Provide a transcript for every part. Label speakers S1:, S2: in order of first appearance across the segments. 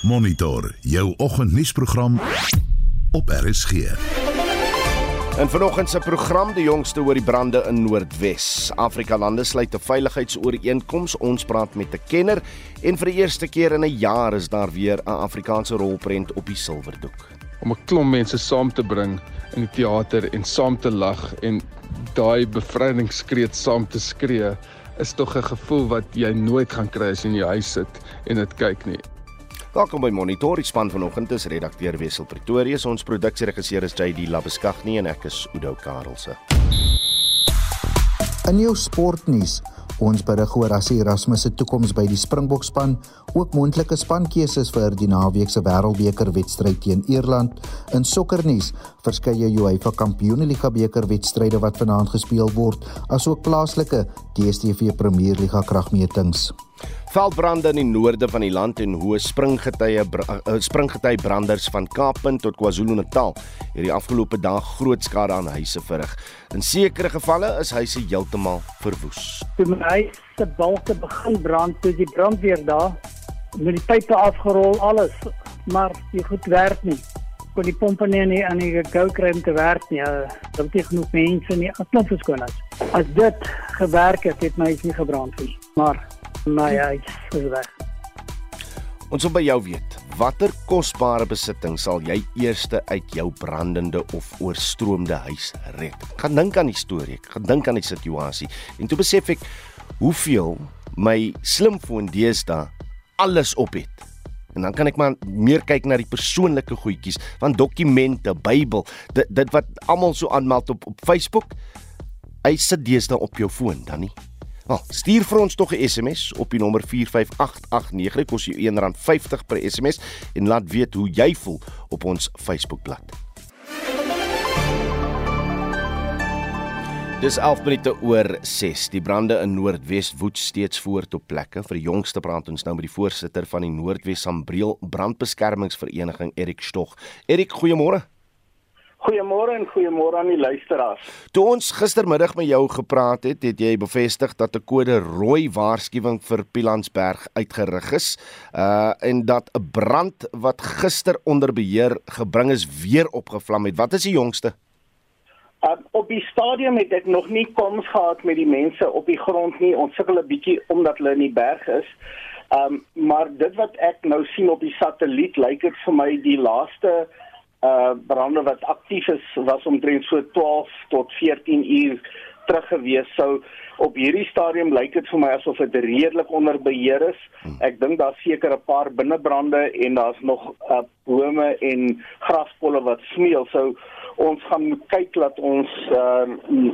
S1: Monitor jou oggendnuusprogram op RSG.
S2: En vanoggend se program die jongste oor die brande in Noordwes. Afrika lande sluit 'n veiligheidsooreenkoms. Ons praat met 'n kenner en vir die eerste keer in 'n jaar is daar weer 'n Afrikaanse rolprent op die silwerdoek.
S3: Om 'n klomp mense saam te bring in die teater en saam te lag en daai bevrydingskreet saam te skree is tog 'n gevoel wat jy nooit gaan kry as jy in jou huis sit en dit kyk nie.
S2: Welkom by Monitor. Die span vanoggend is redakteur Wessel Pretorius, ons produksieregisseur is JD Labeskagni en ek is Udo Karelse.
S4: In jou sportnuus Ons berig oor as Erasmus se toekoms by die Springbok span, ook moontlike spankeuses vir die naweek se Wêreldbeker wedstryd teen Ierland. In sokkernuus, verskeie UEFA Kampioenligga beker wedstryde wat vanaand gespeel word, asook plaaslike DStv Premierliga kragmetings.
S2: Veldbrande in die noorde van die land en hoë springgetye uh, springgety branders van Kaappunt tot KwaZulu-Natal hierdie afgelope dag groot skade aan huise verrig. In sekere gevalle is huise heeltemal verwoes.
S5: Toe my huis se balke begin brand, toe die brandweer daar met die pype afgerol alles, maar dit goed werk nie. Kon die pompe nie aan die aan die gou kry om te werk nie. Uh, Daar het genoeg mense nie afknop geskoon as. As dit gewerk het, het my huis nie gebrand nie. Maar my huis is weg.
S2: Ons wil by jou weet, watter kosbare besitting sal jy eerste uit jou brandende of oorstroomde huis red? Gaan dink aan die storie, gaan dink aan die situasie en toe besef ek hoeveel my slimfoon deesdae alles op het. En dan kan ek maar meer kyk na die persoonlike goedjies, van dokumente, Bybel, dit dit wat almal so aanmeld op op Facebook. Hy sit deesdae op jou foon, dan nie. Wel, stuur vir ons tog 'n SMS op die nommer 45889. Dit kos jou R1.50 per SMS en laat weet hoe jy voel op ons Facebookblad. Dis 11 minute oor 6. Die brande in Noordwes woed steeds voort op plekke. Vir die jongste praat ons nou met die voorsitter van die Noordwes Sambreel Brandbeskermingsvereniging, Erik Stog. Erik, goeiemôre.
S6: Goeiemôre en goeiemôre aan die luisteraars.
S2: Toe ons gistermiddag met jou gepraat het, het jy bevestig dat 'n kode rooi waarskuwing vir Pilansberg uitgerig is, uh en dat 'n brand wat gister onder beheer gebring is weer opgevlam het. Wat is die jongste?
S6: Uh, op die stadium het ek nog nie koms gehad met die mense op die grond nie. Ons sukkel 'n bietjie omdat hulle in die berg is. Um maar dit wat ek nou sien op die satelliet lyk dit vir my die laaste uh brande wat aktief is was omtrent so 12 tot 14 uur terug gewees. So op hierdie stadium lyk dit vir my asof dit redelik onder beheer is. Ek dink daar's seker 'n paar binnebrande en daar's nog uh bome en graspolle wat smeel. So ons gaan moet kyk dat ons uh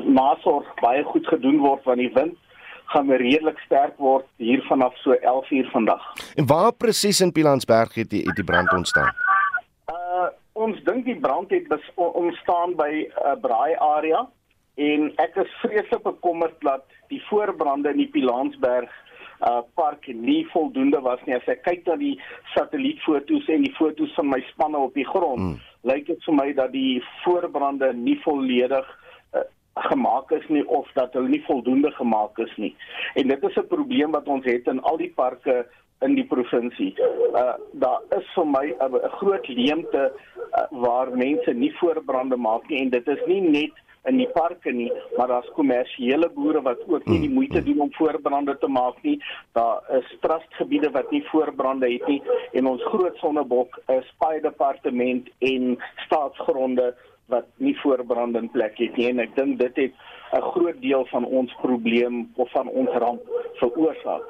S6: nasorg baie goed gedoen word want die wind gaan redelik sterk word hier vanaf so 11 uur vandag.
S2: En waar presies in Pilansberg het die, het die brand ontstaan?
S6: Ons dink die brand het bes, ontstaan by 'n uh, braai area en ek is vreeslik bekommerd dat die voorbrande in die Pilansberg uh park nie voldoende was nie. As ek kyk na die satellietfoto's en die foto's van my spanne op die grond, mm. lyk dit vir my dat die voorbrande nie volledig uh, gemaak is nie of dat hulle nie voldoende gemaak is nie. En dit is 'n probleem wat ons het in al die parke in die provinsie. Uh daar is vir my 'n groot leemte uh, waar mense nie voorbrande maak nie en dit is nie net in die parke nie, maar daar's kommersiële boere wat ook nie die moeite doen om voorbrande te maak nie. Daar is trustgebiede wat nie voorbrande het nie en ons groot sonnebok is baie departement en staatsgronde wat nie voorbrande in plek het nie en ek dink dit het 'n groot deel van ons probleem of van ons ramp veroorsaak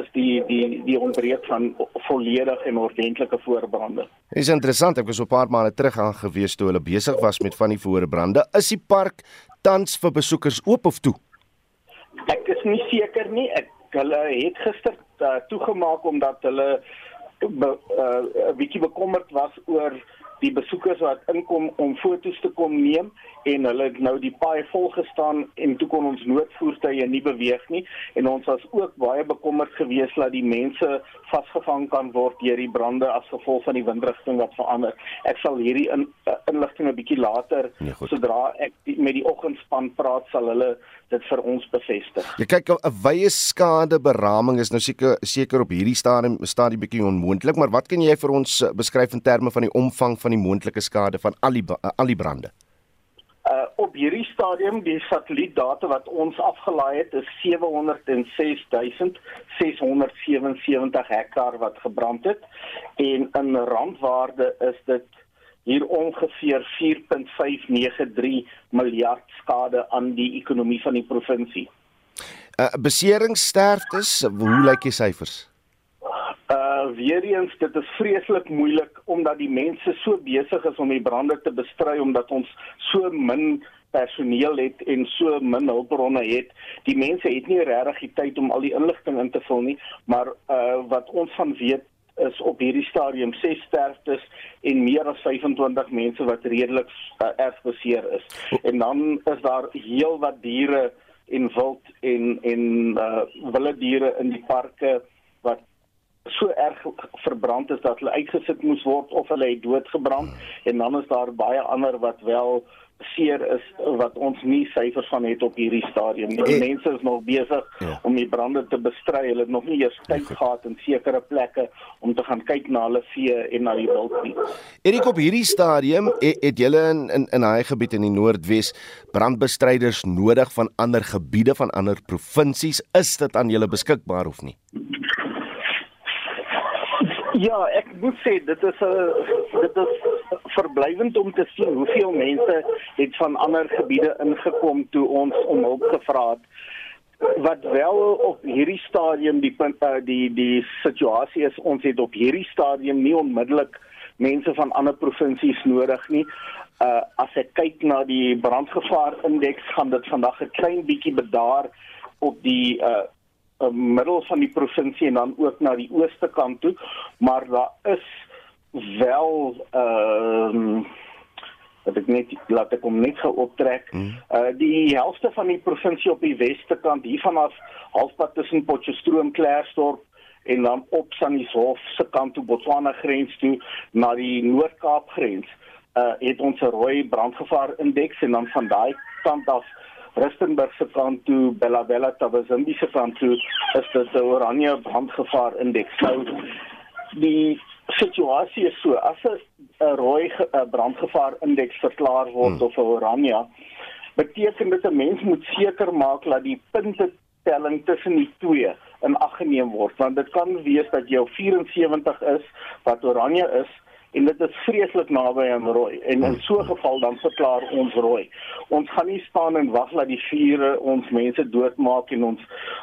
S6: is die die die ontbreek van volledig en ordentlike voorbrande.
S2: Dis interessant, ek was op 'n paar maande terug aan gewees toe hulle besig was met van die voorbrande. Is die park tans vir besoekers oop of toe?
S6: Ek is nie seker nie. Ek hulle het gister uh, toegemaak omdat hulle 'n uh, bietjie bekommerd was oor die besoekers wat inkom om foto's te kom neem en hulle het nou die paai vol gestaan en toe kon ons noodvoertuie nie beweeg nie en ons was ook baie bekommerd geweest dat die mense vasgevang kan word deur die brande as gevolg van die windrigting wat verander. Ek sal hierdie in, uh, inligting 'n bietjie later nee, sodra ek die, met die oggendspan praat sal hulle dit vir ons bevestig.
S2: Jy kyk 'n wye skade beraming is nou seker seker op hierdie stadium staan die bietjie onmoontlik, maar wat kan jy vir ons uh, beskryf in terme van die omvang van die moontlike skade van al die uh, al die brande?
S6: Uh op hierdie stadium die satellietdata wat ons afgelaai het is 706677 hektaar wat gebrand het en in randwaarde is dit hier ongeveer 4.593 miljard skade aan die ekonomie van die provinsie.
S2: Uh beseringssterftes, hoe lyk die syfers?
S6: Weer eens dit is vreeslik moeilik omdat die mense so besig is om die brande te bestry omdat ons so min personeel het en so min hulpbronne het. Die mense het nie regtig die tyd om al die inligting in te vul nie, maar uh wat ons van weet is op hierdie stadium 6 sterftes en meer as 25 mense wat redelik uh, erg beseer is. En dan is daar heelwat diere en wild en en uh wilde diere in die parke wat so erg verbrand is dat hulle uitgesit moes word of hulle het doodgebrand en dan is daar baie ander wat wel seer is wat ons nie syfers van het op hierdie stadium nie. Die mense is nog besig ja. om die brande te bestry. Hulle het nog nie eers tyd gehad in sekere plekke om te gaan kyk na hulle vee en na die wild nie.
S2: Erik op hierdie stadium het, het julle in in in daai gebied in die Noordwes brandbestryders nodig van ander gebiede van ander provinsies. Is dit aan julle beskikbaar of nie?
S6: Ja, ek moet sê dit is 'n dit is verblywend om te sien hoeveel mense het van ander gebiede ingekom toe ons om hulp gevra het. Wat wel op hierdie stadium die punt uh, die die situasie is ons het op hierdie stadium nie onmiddellik mense van ander provinsies nodig nie. Uh as ek kyk na die brandgevaar indeks gaan dit vandag 'n klein bietjie bedaar op die uh middel van die provinsie en dan ook na die ooste kant toe, maar daar is wel ehm uh, wat ek net laat ek hom net gou optrek. Hmm. Uh die helfte van die provinsie op die weste kant hier vanaf halfpad tussen Potchefstroom, Klerksdorp en dan op Sannieshof se kant toe Botswana grens toe na die Noord-Kaap grens. Uh het ons 'n rooi brandgevaar indeks en dan van daai kant af Rustenburg se kant toe, Bella Bella Tabazimbi se kant toe, is dit 'n oranje brandgevaar indeks. Nou die situasie is so, as 'n rooi brandgevaar indeks verklaar word hmm. of 'n oranje, beteken dit 'n mens moet seker maak dat die punte telling tussen die twee in ag geneem word, want dit kan wees dat jou 74 is wat oranje is en dit is vreeslik naby aan rooi en in so 'n geval dan verklaar ons rooi. Ons gaan nie staan en wag dat die vure ons mense doodmaak en ons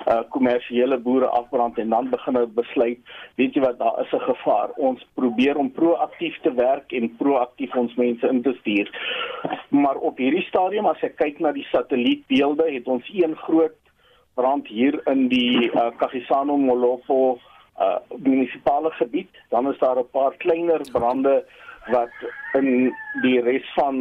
S6: uh, kommersiële boere afbrand en dan begin ons besluit, weet jy wat, daar is 'n gevaar. Ons probeer om proaktief te werk en proaktief ons mense in te stuur. Maar op hierdie stadium as ek kyk na die satellietbeelde, het ons een groot brand hier in die uh, Kagisano Molopo uh munisipale gebied, dan is daar 'n paar kleiner brande wat in die res van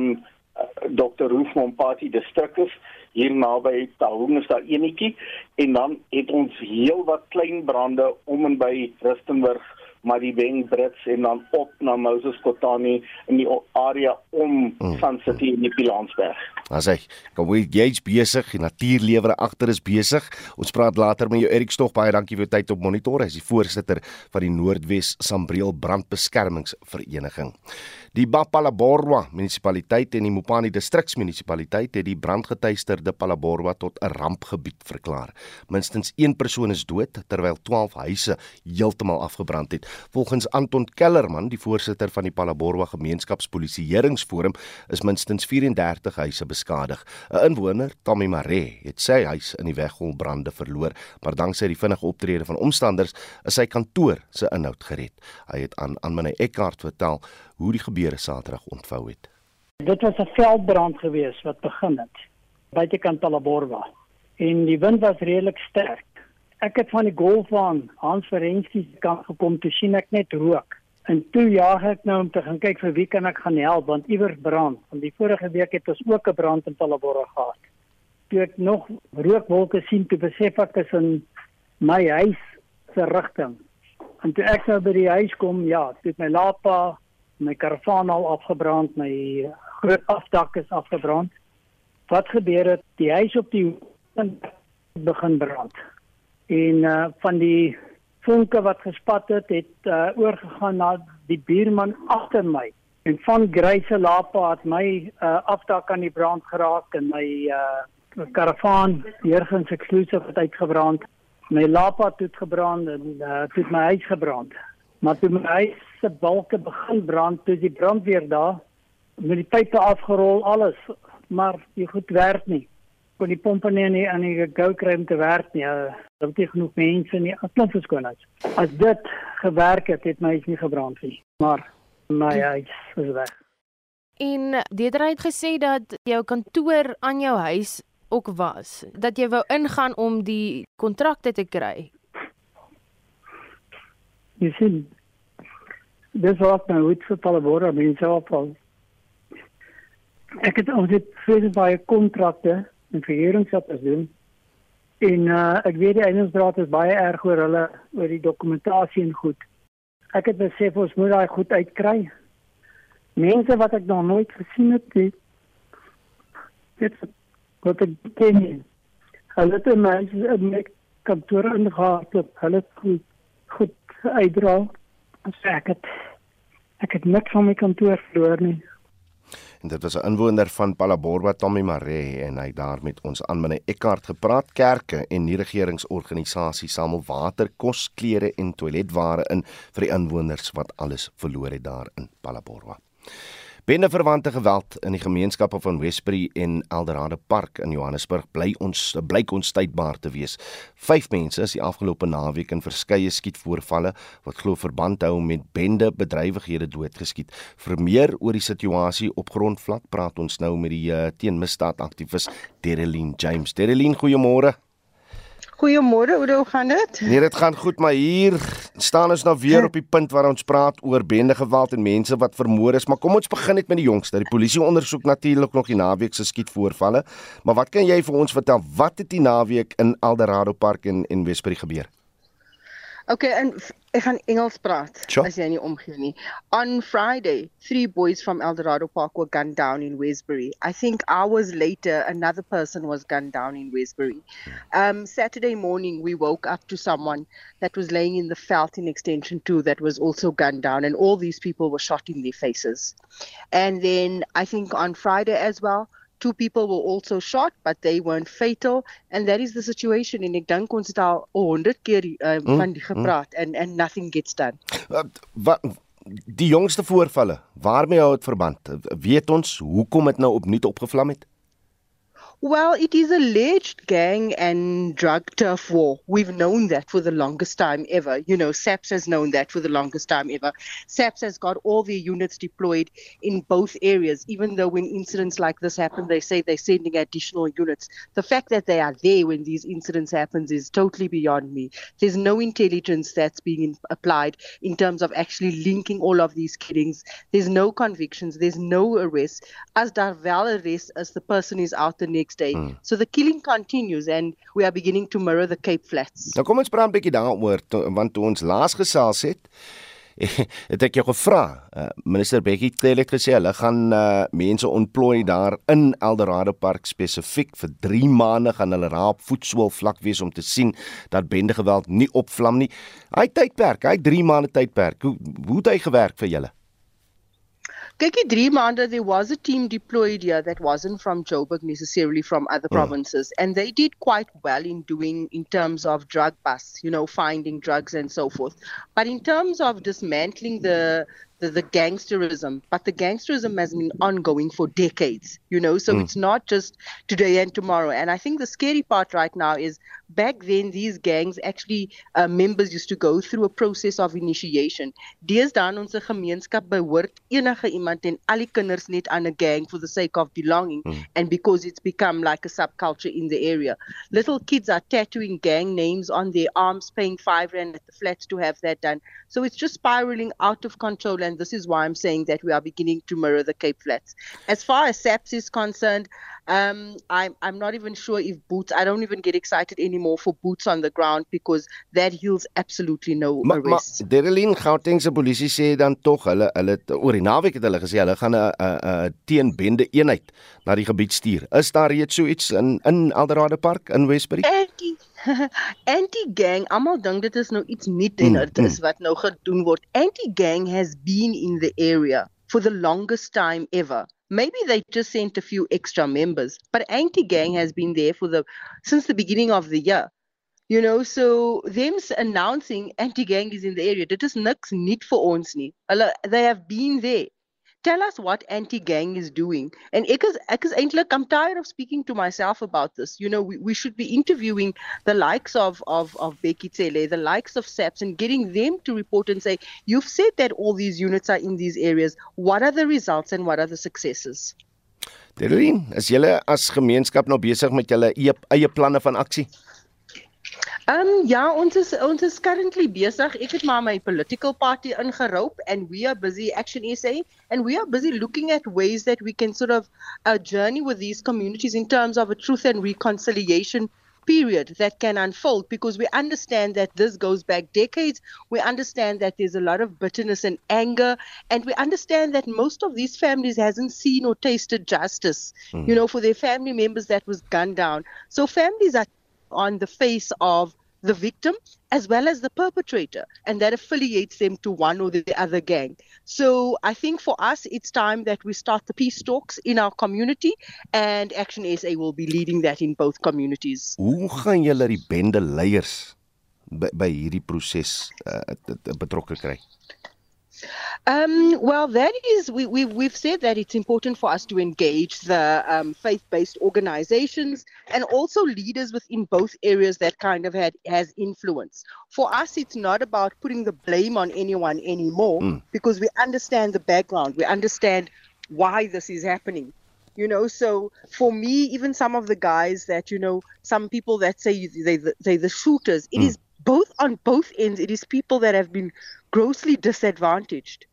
S6: uh, Dr. Roofmompati distrik is. Hier naby Taung is daar enetjie en dan het ons heelwat klein brande om en by Rustenburg maar die Weng Brits en dan op na Moses Kotani in die area om mm. Sun City in die Pilansberg.
S2: As hy kom jy jy's besig, die natuurlewere agter is besig. Ons praat later met jou Erik Stog. Baie dankie vir jou tyd op monitor. Hy is die voorsitter van die Noordwes Sambreel Brandbeskermingsvereniging. Die Bapalaborwa munisipaliteit en die Mopani distriksmunisipaliteit het die brandgetuisterde Palaborwa tot 'n rampgebied verklaar. Minstens 1 persoon is dood terwyl 12 huise heeltemal afgebrand het. Volgens Anton Kellerman, die voorsitter van die Palaborwa gemeenskapspolisieeringsforum, is minstens 34 huise beskadig. 'n Inwoner, Tommy Mare, het sy huis in die weggolbrande verloor, maar danksy die vinnige optrede van omstanders is sy kantoor se inhoud gered. Hy het aan aan my Eckhart vertel hoe die gebeure Saterdag ontvou het.
S5: Dit was 'n veldbrand geweest wat begin het buitekant Talaborwa en die wind was redelik sterk. Ek het van die golf van Hans Ferensky se kant gekom te sien ek net rook En toe jaag ek nou om te gaan kyk vir wie kan ek gaan help want iewers brand. Want die vorige week het ons ook 'n brand in Palabora gehad. Toe ek nog rookwolke sien, toe besef ek is in my huis se rigting. En toe ek nou by die huis kom, ja, het my lapa, my karavaan al afgebrand, my groot afdak is afgebrand. Wat gebeur het? Die huis op die begin brand. En uh van die vonke wat gespat het, het uh, oorgegaan na die buurman agter my. En van Greyse Lapa het my uh, afdak aan die brand geraak en my uh, karavaan hiergens eksklusief het uitgebrand. My Lapa het gebrand en uh, het my huis gebrand. Maar toe my huis se balke begin brand, toe die brandweer daar met die pype afgerol alles, maar die goed werk nie kon die pompe nie aan die, aan die gou kry om te werk nie. Daar het genoeg mense nie. Klop verskoning. As dit gewerk het, het my huis nie gebrand nie. Maar my huis is weg.
S7: En Dedra het gesê dat jou kantoor aan jou huis ook was. Dat jy wou ingaan om die kontrakte te kry.
S5: Jy sien dis wat my hoed vir Palabora mense opval. Ek het ook dit vir baie kontrakte en ons doen. En uh, ek weet die eienaarsraad is baie erg oor hulle oor die dokumentasie en goed. Ek het besef ons moet daai goed uitkry. Mense wat ek nog nooit gesien het, dit dit wat ek ken nie. Hulle het my in my kantoor ingehaal, hulle goed, goed uitdra. Ek het ek het niks van my kantoor verloor nie.
S2: En dit was 'n inwoner van Palaborwa Tommy Mare en hy daar met ons aan meneer Eckart gepraat kerke en nie regeringsorganisasies samel water, kos, klere en toiletware in vir die inwoners wat alles verloor het daar in Palaborwa. Binne verwante geweld in die gemeenskappe van Westbury en Eldorado Park in Johannesburg bly ons blyk ons tydbaar te wees. Vyf mense is die afgelope naweek in verskeie skietvoorvalle wat glo verband hou met bende bedrywighede doodgeskiet. Vir meer oor die situasie op grondvlak praat ons nou met die uh, teenmisdaad aktivis Dereline James. Dereline, goeiemôre.
S8: Goeiemôre, hoe gaan dit?
S2: Nee, dit gaan goed, maar hier staan ons nou weer op die punt waar ons praat oor bende geweld en mense wat vermoor is, maar kom ons begin net met die jongste. Die polisie ondersoek natuurlik nog die naweek se skietvoorvalle, maar wat kan jy vir ons vertel? Wat het die naweek in Eldorado Park en en Wesbury gebeur?
S8: Okay, en ek gaan Engels praat
S2: sure.
S8: as jy nie omgee nie. On Friday, three boys from Eldorado Park were gunned down in Westbury. I think hours later another person was gunned down in Westbury. Um Saturday morning we woke up to someone that was laying in the veld in extension 2 that was also gunned down and all these people were shot in their faces. And then I think on Friday as well two people were also shot but they weren't fatal and that is the situation en ek dink ons het al 100 keer uh, mm, van die gepraat mm. and and nothing gets done.
S2: Uh, wat die jongste voorvalle, waarmee hou dit verband? Weet ons hoekom dit nou opnuut opgevlam het?
S8: Well, it is alleged gang and drug turf war. We've known that for the longest time ever. You know, SAPS has known that for the longest time ever. SAPS has got all their units deployed in both areas, even though when incidents like this happen, they say they're sending additional units. The fact that they are there when these incidents happen is totally beyond me. There's no intelligence that's being applied in terms of actually linking all of these killings. There's no convictions. There's no arrests. As daar wel arrest as the person is out the next next day. Hmm. So the killing continues and we are beginning to mirror the Cape Flats.
S2: Nou kom ons praat 'n bietjie daaroor want toe ons laas gesels het het ek jou gevra. Uh, Minister Bekkie Cele het gesê hulle gaan uh, mense ontplooi daar in Eldorado Park spesifiek vir 3 maande gaan hulle raap voetsool vlak wees om te sien dat bende geweld nie opvlam nie. Hy tydperk, hy 3 maande tydperk. Hoe hoe het hy gewerk vir julle?
S8: Kykie 3 maande there was a team deployed here that wasn't from Joburg necessarily from other mm. provinces and they did quite well in doing in terms of drug busts you know finding drugs and so forth but in terms of dismantling the the, the gangsterism, but the gangsterism has been ongoing for decades, you know, so mm. it's not just today and tomorrow. And I think the scary part right now is back then, these gangs actually, uh, members used to go through a process of initiation. Deesdae onze gemeenskap behoort enige iemand en al die kinders net aan 'n gang for the sake of belonging mm. and because it's become like a subculture in the area. Little kids are tattooing gang names on their arms, paying five rand at the flats to have that done. So it's just spiraling out of control, and this is why I'm saying that we are beginning to mirror the Cape Flats. As far as SAPS is concerned, um, I'm I'm not even sure if boots. I don't even get excited anymore for boots on the ground because that heals absolutely no ma, arrest.
S2: Maar Derelin Gauteng se polisie sê dan tog hulle hulle oor die naweek het hulle gesê hulle gaan 'n 'n teenbende eenheid na die gebied stuur. Is daar reeds so iets in in Eldorado Park in Westbury?
S8: Anti Anti gang, almal dink dit is nou iets nuut en mm, dit mm, is wat nou gedoen word. Anti gang has been in the area for the longest time ever. Maybe they just sent a few extra members, but anti-gang has been there for the since the beginning of the year. You know, so them announcing anti-gang is in the area, dit is niks nuut vir ons nie. They have been there tell us what anti-gang is doing. And ek is ek is eintlik i'm tired of speaking to myself about this. You know we, we should be interviewing the likes of of of Becky Tele the likes of SAPS and getting them to report and say you've said that all these units are in these areas. What are the results and what are the successes?
S2: Derlin, is julle as gemeenskap nou besig met julle eie, eie planne van aksie?
S8: Um ja, ons is ons is currently besig. Ek het maar my political party ingeroep and we are busy Action SA and we are busy looking at ways that we can sort of uh, journey with these communities in terms of a truth and reconciliation period that can unfold because we understand that this goes back decades. We understand that there's a lot of bitterness and anger, and we understand that most of these families hasn't seen or tasted justice, mm. you know, for their family members that was gunned down. So families are on the face of the victim as well as the perpetrator, and that affiliates them to one or the other gang. So I think for us, it's time that we start the peace talks in our community, and Action SA will be leading that in both communities.
S2: Hoe gaan julle die bende leiers by, by hierdie proses uh, betrokke kry?
S8: Um, well, that is, we, we, we've said that it's important for us to engage the um, faith based organizations and also leaders within both areas that kind of had has influence. For us, it's not about putting the blame on anyone anymore mm. because we understand the background, we understand why this is happening you know so for me even some of the guys that you know some people that say they they the shooters it mm. is both on both ends it is people that have been grossly disadvantaged.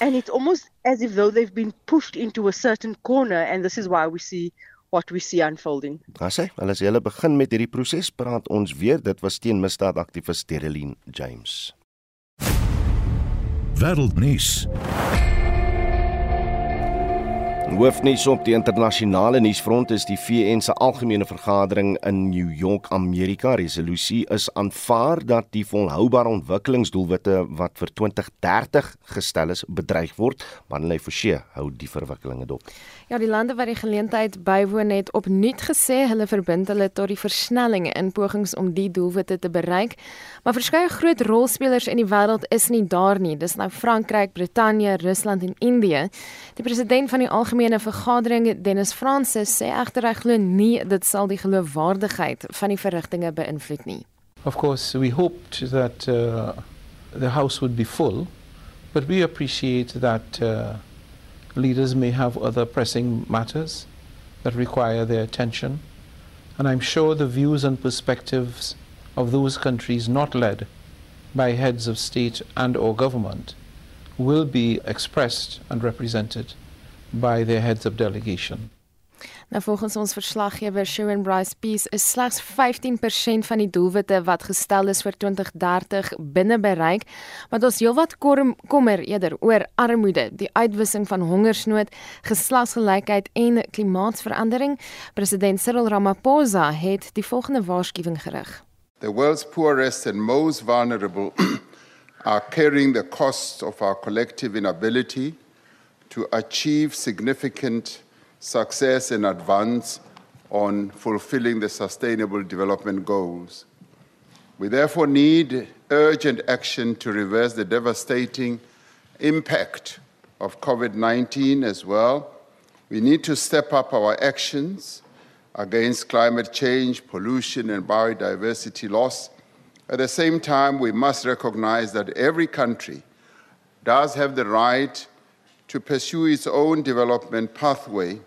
S8: And it's almost as if though they've been pushed into a certain corner and this is why we see what we see unfolding.
S2: Asse, wel as jy begin met hierdie proses, praat ons weer dit was teen misdaad aktivis Tereline James.
S1: Wêreldnuus.
S2: Hoofnuus op die internasionale nuusfront is die VN se algemene vergadering in New York, Amerika. Resolusie is aanvaar dat die volhoubare ontwikkelingsdoelwitte wat vir 2030 gestel is, bedreig word. Manley Forsie hou die verwikkelinge dop.
S7: Ja, die lande wat die geleentheid bywoon het opnuut gesê hulle verbind hulle tot die versnellinge in pogings om die doelwitte te bereik. Maar verskeie groot rolspelers in die wêreld is nie daar nie. Dis nou Frankryk, Brittanje, Rusland en Indië. Die president van die algemene vergadering, Dennis Francis, sê egter hy glo nie dit sal die geloofwaardigheid van die verrigtinge beïnvloed nie.
S9: Of course, we hoped that uh, the house would be full, but we appreciate that uh, leaders may have other pressing matters that require their attention. And I'm sure the views and perspectives of those countries not led by heads of state and or government will be expressed and represented by their heads of delegation.
S7: Nou volgens ons verslaggewer Sharon Bryce Peace is slegs 15% van die doelwitte wat gestel is vir 2030 binne bereik, maar ons heelwat kommer eerder oor armoede, die uitwissing van hongersnood, geslagsgelykheid en klimaatsverandering. President Cyril Ramaphosa het die volgende waarskuwing gerig.
S10: The world's poorest and most vulnerable are carrying the cost of our collective inability to achieve significant success and advance on fulfilling the Sustainable Development Goals. We therefore need urgent action to reverse the devastating impact of COVID 19 as well. We need to step up our actions against climate change, pollution, and biodiversity loss. At the same time, we must recognize that every country does have the right to pursue its own development pathway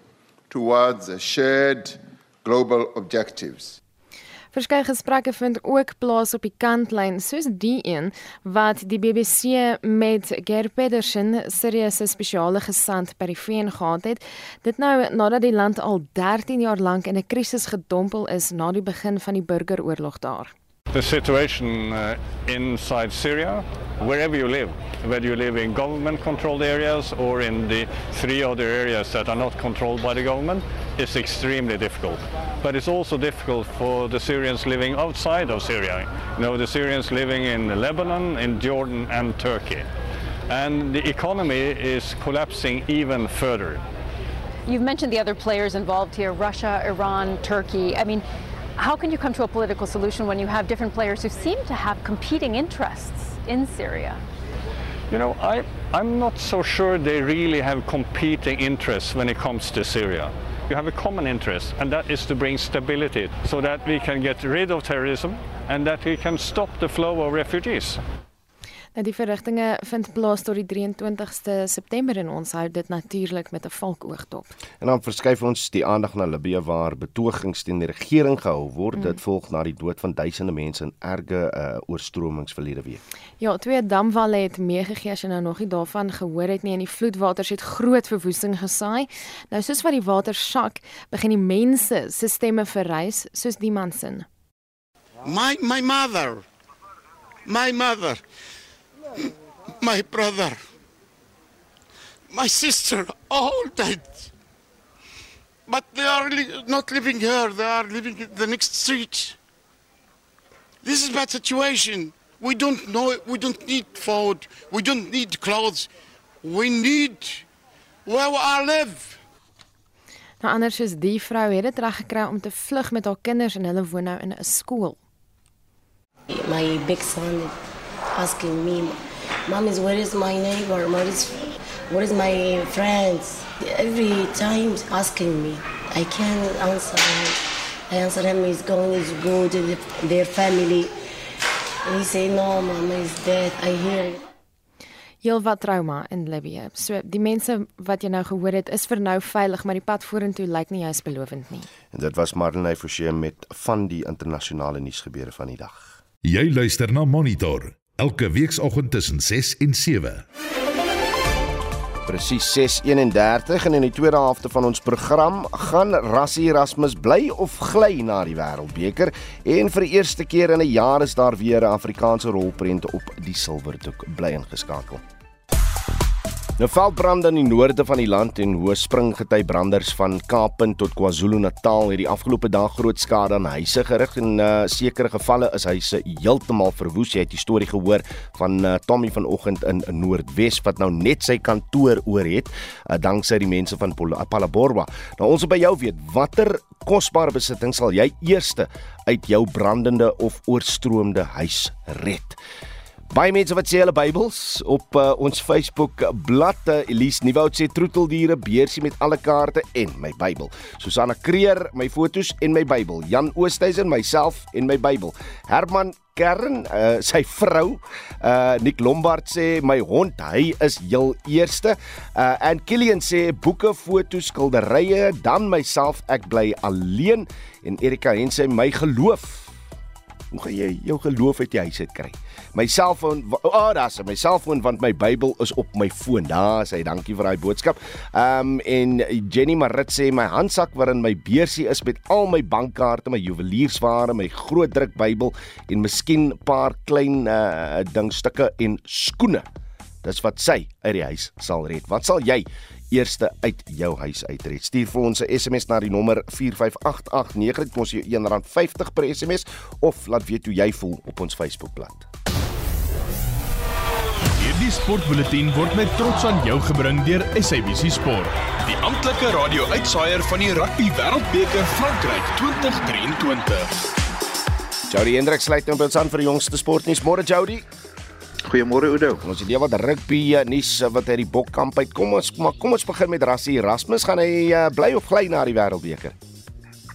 S10: towards shared global objectives.
S7: Verskeie gesprekke vind ook plaas op die kantlyn soos die een wat die BBC met Ger Pedersen, Sirius se spesiale gesant by die VN gehad het. Dit nou nadat die land al 13 jaar lank in 'n krisis gedompel is na die begin van die burgeroorlog daar.
S11: The situation uh, inside Syria, wherever you live, whether you live in government controlled areas or in the three other areas that are not controlled by the government, is extremely difficult. But it's also difficult for the Syrians living outside of Syria. You know, the Syrians living in Lebanon, in Jordan, and Turkey. And the economy is collapsing even further.
S12: You've mentioned the other players involved here Russia, Iran, Turkey. I mean, how can you come to a political solution when you have different players who seem to have competing interests in Syria?
S11: You know, I, I'm not so sure they really have competing interests when it comes to Syria. You have a common interest, and that is to bring stability so that we can get rid of terrorism and that we can stop the flow of refugees.
S7: Nou die verrigtinge vind plaas tot die 23ste September en ons hou dit natuurlik met 'n valkoog dop.
S2: En dan verskuif ons die aandag na Libië waar betogings teen die regering gehou word. Mm. Dit volg na die dood van duisende mense in erge uh, oorstromings verlede week.
S7: Ja, twee damwalle het meegegee as jy nou nog nie daarvan gehoor het nie en die vloedwaters het groot verwoesting gesaai. Nou soos wat die water sak, begin die mense se stemme verrys soos die man se.
S13: My my mother. My mother my brother, my sister, all died. But they are li- not living here, they are living in the next street. This is bad situation. We don't know, we don't need food, we don't need clothes. We need where we live.
S7: Nou anders is die vrou het dit reg gekry om te vlug met haar kinders en hulle woon nou in 'n skool.
S14: My big son asking me Mom is where is my neighbor? Where is where is my friends? Every time asking me. I can't answer him. I answer him he's going is good to their family. And he say no, mama is dead. I hear it.
S7: Heel wat trauma in Libië. So die mense wat jy nou gehoor het is vir nou veilig, maar die pad vorentoe lyk nie juis belovend nie.
S2: En dit was Marlenae Forsie met van die internasionale nuusgebeure van die dag.
S1: Jy luister na Monitor elke weekoggend tussen 6 en 7.
S2: Presies 6:31 en in die tweede helfte van ons program gaan Rassie Erasmus bly of gly na die Wêreldbeker en vir die eerste keer in 'n jaar is daar weer 'n Afrikaanse rolprent op die silwerdoek bly ingeskakel. Nou veldbrande in die noorde van die land en hoë springgety branders van Kaappunt tot KwaZulu-Natal het die afgelope dag groot skade aan huise gerig en uh, sekere gevalle is huise heeltemal verwoes. Jy het die storie gehoor van uh, Tommy vanoggend in, in Noordwes wat nou net sy kantoor oor het uh, danksy die mense van Palaborwa. Nou ons wil by jou weet, watter kosbare besitting sal jy eerste uit jou brandende of oorstroomde huis red? Baie mense wat sê hulle Bybels op uh, ons Facebook bladsy Elise Nieuwoud sê troeteldiere beursie met alle kaarte en my Bybel. Susanna Kreer my fotos en my Bybel. Jan Oosthuizen myself en my Bybel. Herman Kern, uh, sy vrou, uh Nick Lombard sê my hond, hy is heel eerste. Uh en Killian sê boeke, fotos, skilderye, dan myself, ek bly alleen en Erika en sê my geloof Hoe gaan jy jou geloof uit die huis uit kry? My selfoon, o, oh, daar's my selfoon want my Bybel is op my foon. Daar sê dankie vir daai boodskap. Ehm um, en Jenny Marit sê my handsak waarin my beursie is met al my bankkaarte, my juweliersware, my groot druk Bybel en miskien 'n paar klein uh dingstukke en skoene. Dis wat sy uit die huis sal red. Wat sal jy eerste uit jou huis uitred. Stuur vir ons 'n SMS na die nommer 45889. Dit kos jou R1.50 per SMS of laat weet hoe jy voel op ons Facebookblad.
S15: Hierdie sportbulletin word met trots aan jou gebring deur SABC Sport, die amptelike radio-uitsaier van die Rugby Wêreldbeker Frankryk 2023.
S2: Jody Hendrik sluit nou by ons aan vir die jongste sportnuus. Môre Jody.
S16: Goeiemôre Oudo.
S2: Ons het wat rugby eh, nuus eh, wat uit die Bokkamp uit. Kom ons maar kom ons begin met Rassie Erasmus. Gaan hy uh, bly of gly na die Wêreldbeker?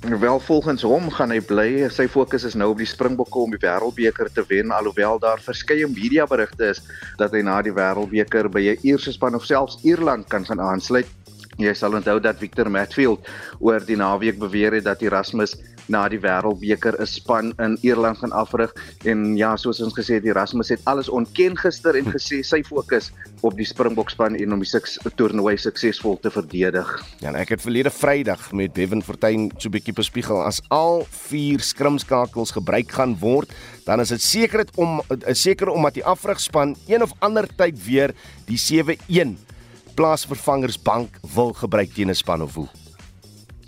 S16: Wel volgens hom gaan hy bly. Sy fokus is nou op die Springbokke om die Wêreldbeker te wen alhoewel daar verskeie media berigte is dat hy na die Wêreldbeker by 'n Ierse span of selfs Ierland kan gaan aansluit. Jy sal onthou dat Victor Matfield oor die naweek beweer het dat Erasmus na die Wêreldbeker 'n span in Ierland gaan afrig en ja, soos ons gesê het, Erasmus het alles ontken gister en gesê sy fokus op die Springbok span en om die seks toernooi suksesvol te verdedig.
S2: Ja, en ek het verlede Vrydag met Bevan Fortuin so 'n bietjie bespiegel as al vier skrimskakels gebruik gaan word, dan is dit seker dit om seker omdat die afrigspan een of ander tyd weer die 7-1 plaasvervangersbank wil gebruik teen 'n span of hoe.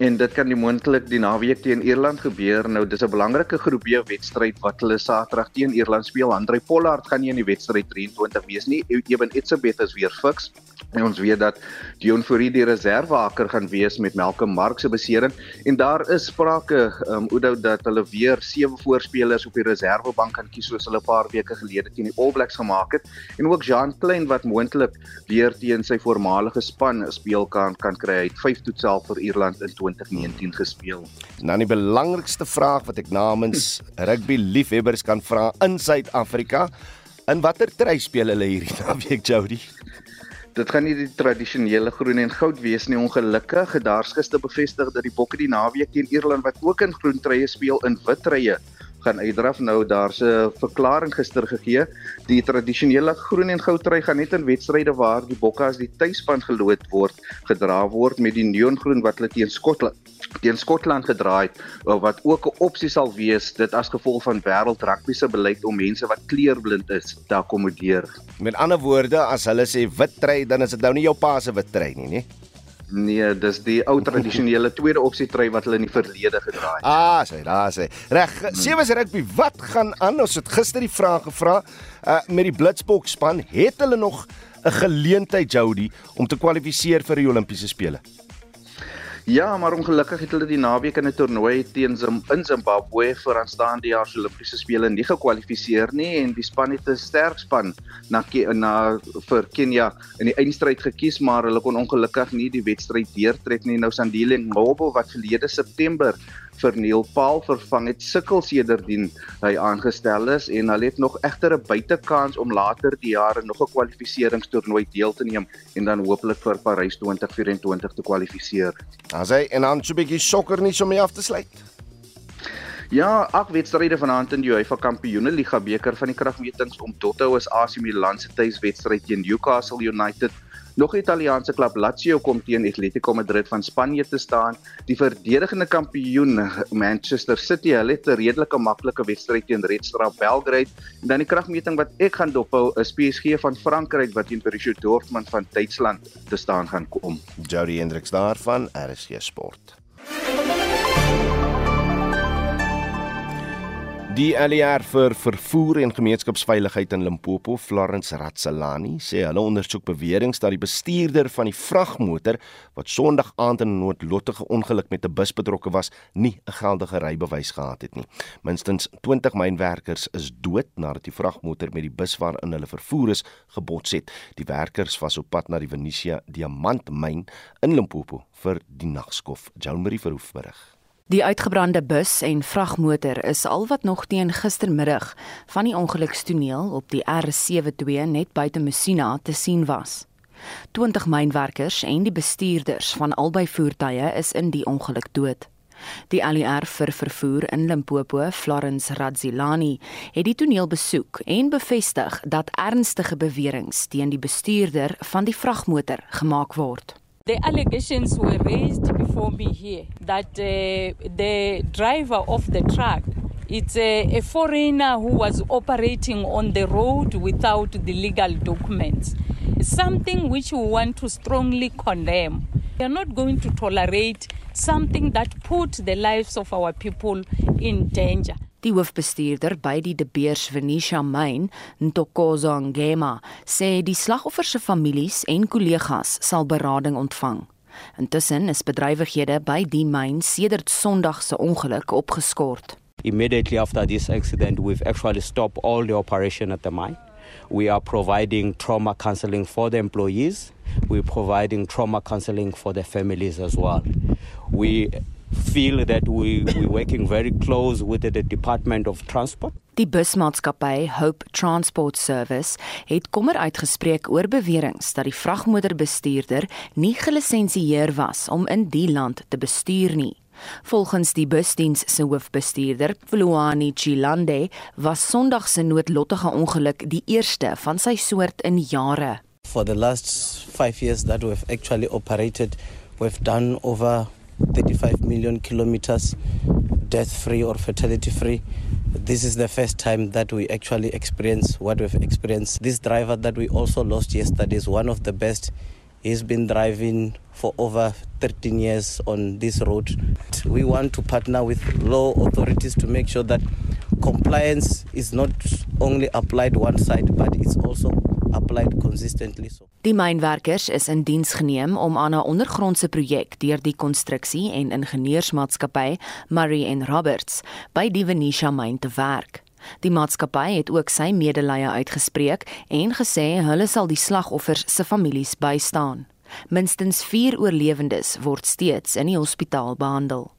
S16: En dit kan die moontlik die naweek teen Ierland gebeur. Nou dis 'n belangrike groep B wedstryd wat hulle Saterdag teen Ierland speel. Andre Pollard gaan nie in die wedstryd 23 wees nie. Eben Etzebeth is weer fiks. En ons weet dat Dion Fourie die reservehaker gaan wees met Malcolm Mark se besering en daar is sprake um Oudo dat hulle weer sewe voorspelers op die reservebank kan kies soos hulle 'n paar weke gelede teen die All Blacks gemaak het en ook Jean Klein wat moontlik weer teen sy voormalige span speel kan kan kry. Hy het 5 toetsel vir Ierland in 2019 gespeel.
S2: Nou die belangrikste vraag wat ek namens rugby liefhebbers kan vra in Suid-Afrika, in watter try speel hulle hierdie naweek Jody?
S16: Dit gaan nie die tradisionele groen en goud wees nie ongelukkig. Daar's gister bevestig dat die Bokke die naweek teen Ierland wat ook in groen treye speel in wit treye gaan uitdraf. Nou daar's 'n verklaring gister gegee. Die tradisionele groen en goud trui gaan net in wedstryde waar die Bokke as die tuisspan geloot word, gedra word met die neongroen wat hulle teen Skotland teen Skotland gedraai het wat ook 'n opsie sal wees dit as gevolg van wêreld rugby se beleid om mense wat kleurblind is te akkommodeer.
S2: Met ander woorde, as hulle sê wit trui, dan is dit nou nie jou pa se wit trui nie, nie?
S16: Nee, dis die ou tradisionele tweede opsie trui wat hulle in die verlede gedra het.
S2: Ah, sê, daar sê. Reg, sewe se rugby, wat gaan aan? Ons het gister die vraag gevra uh met die Blitsbok span, het hulle nog 'n geleentheid Jody om te kwalifiseer vir die Olimpiese spele?
S16: Ja, maar ongelukkig het hulle die naweek in 'n toernooi teen Zim in Zimbabwe vir aanstaande jaar se Olimpiese spele nie gekwalifiseer nie en die span het 'n sterk span na na vir Kenia in die eindstryd gekies, maar hulle kon ongelukkig nie die wedstryd deurtrek nie. Nou Sandile Ngobo wat verlede September vir Neil Paul vervang het sukkel sedertdien hy aangestel is en hulle het nog egter 'n buitekans om later die jaar nog 'n kwalifiseringstoernooi deel te neem en dan hopelik vir Parys 2024 te kwalifiseer.
S2: As hy en dan so 'n bietjie sokker nie om mee af te sluit.
S16: Ja, ag wedstryde vanaand in die UEFA Kampioenligga beker van die kragmetings om hou as AC Milan se tuiswedstryd teen Newcastle United Nog 'n Italiaanse klub Lazio kom teen Atletico Madrid van Spanje te staan. Die verdedigende kampioen Manchester City, hulle het 'n redelike maklike wedstryd teen Red Star Belgrade. En dan die kragmeting wat ek gaan dophou is PSG van Frankryk wat teen Borussia Dortmund van Duitsland te staan gaan kom.
S2: Jody Hendricks daarvan RSG Sport. Die ALR vir vervoer en gemeenskapsveiligheid in Limpopo, Florence Ratsalani, sê hulle ondersoek beweringe dat die bestuurder van die vragmotor wat Sondag aand in 'n noodlottige ongeluk met 'n bus betrokke was, nie 'n geldige rybewys gehad het nie. Minstens 20 mynwerkers is dood nadat die vragmotor met die bus waarin hulle vervoer is, gebots het. Die werkers was op pad na die Venetia diamantmyn in Limpopo vir die nagskof. Joan Marie verhoef berig.
S17: Die uitgebrande bus en vragmotor is al wat nog teen gistermiddag van die ongelukstoneel op die R72 net buite Messina te sien was. 20 mynwerkers en die bestuurders van albei voertuie is in die ongeluk dood. Die ALR vir vervoer in Limpopo, Florence Radzilani, het die toneel besoek en bevestig dat ernstige beweringe teen die bestuurder van die vragmotor gemaak word.
S18: The allegations were raised before me here that uh, the driver of the truck it's a, a foreigner who was operating on the road without the legal documents. Something which we want to strongly condemn. We are not going to tolerate something that put the lives of our people in danger.
S17: Die hoofbestuurder by die De Beers Venetia myn, Ntokozo Ngema, sê die slagoffers se families en kollegas sal berading ontvang. Intussen is bedrywighede by die myn sedert Sondag se ongeluk opgeskort.
S19: Immediately after this accident, we've actually stopped all the operation at the mine. We are providing trauma counseling for the employees. We're providing trauma counseling for the families as well. We feel that we, we're working very close with the Department of Transport.
S17: Die busmaatskappy Hope Transport Service het kommer uitgespreek oor beweringe dat die vragmotorbestuurder nie gelisensieer was om in die land te bestuur nie. Volgens die busdiens se hoofbestuurder, Fluani Chilande, was Sondag se noodlottige ongeluk die eerste van sy soort in jare.
S20: For the last 5 years that we've actually operated, we've done over 35 million kilometers death free or fatality free. This is the first time that we actually experience what we've experienced. This driver that we also lost yesterday is one of the best. He's been driving for over 13 years on this road. We want to partner with law authorities to make sure that compliance is not only applied one side but it's also applied consistently so.
S17: Die mynwerkers is in diens geneem om aan 'n ondergrondse projek deur die konstruksie en ingenieursmaatskappy Murray en Roberts by die Venetia myn te werk. Die maatskappy het ook sy medelee uitgespreek en gesê hulle sal die slagoffers se families bystaan. Minstens 4 oorlewendes word steeds in die hospitaal behandel.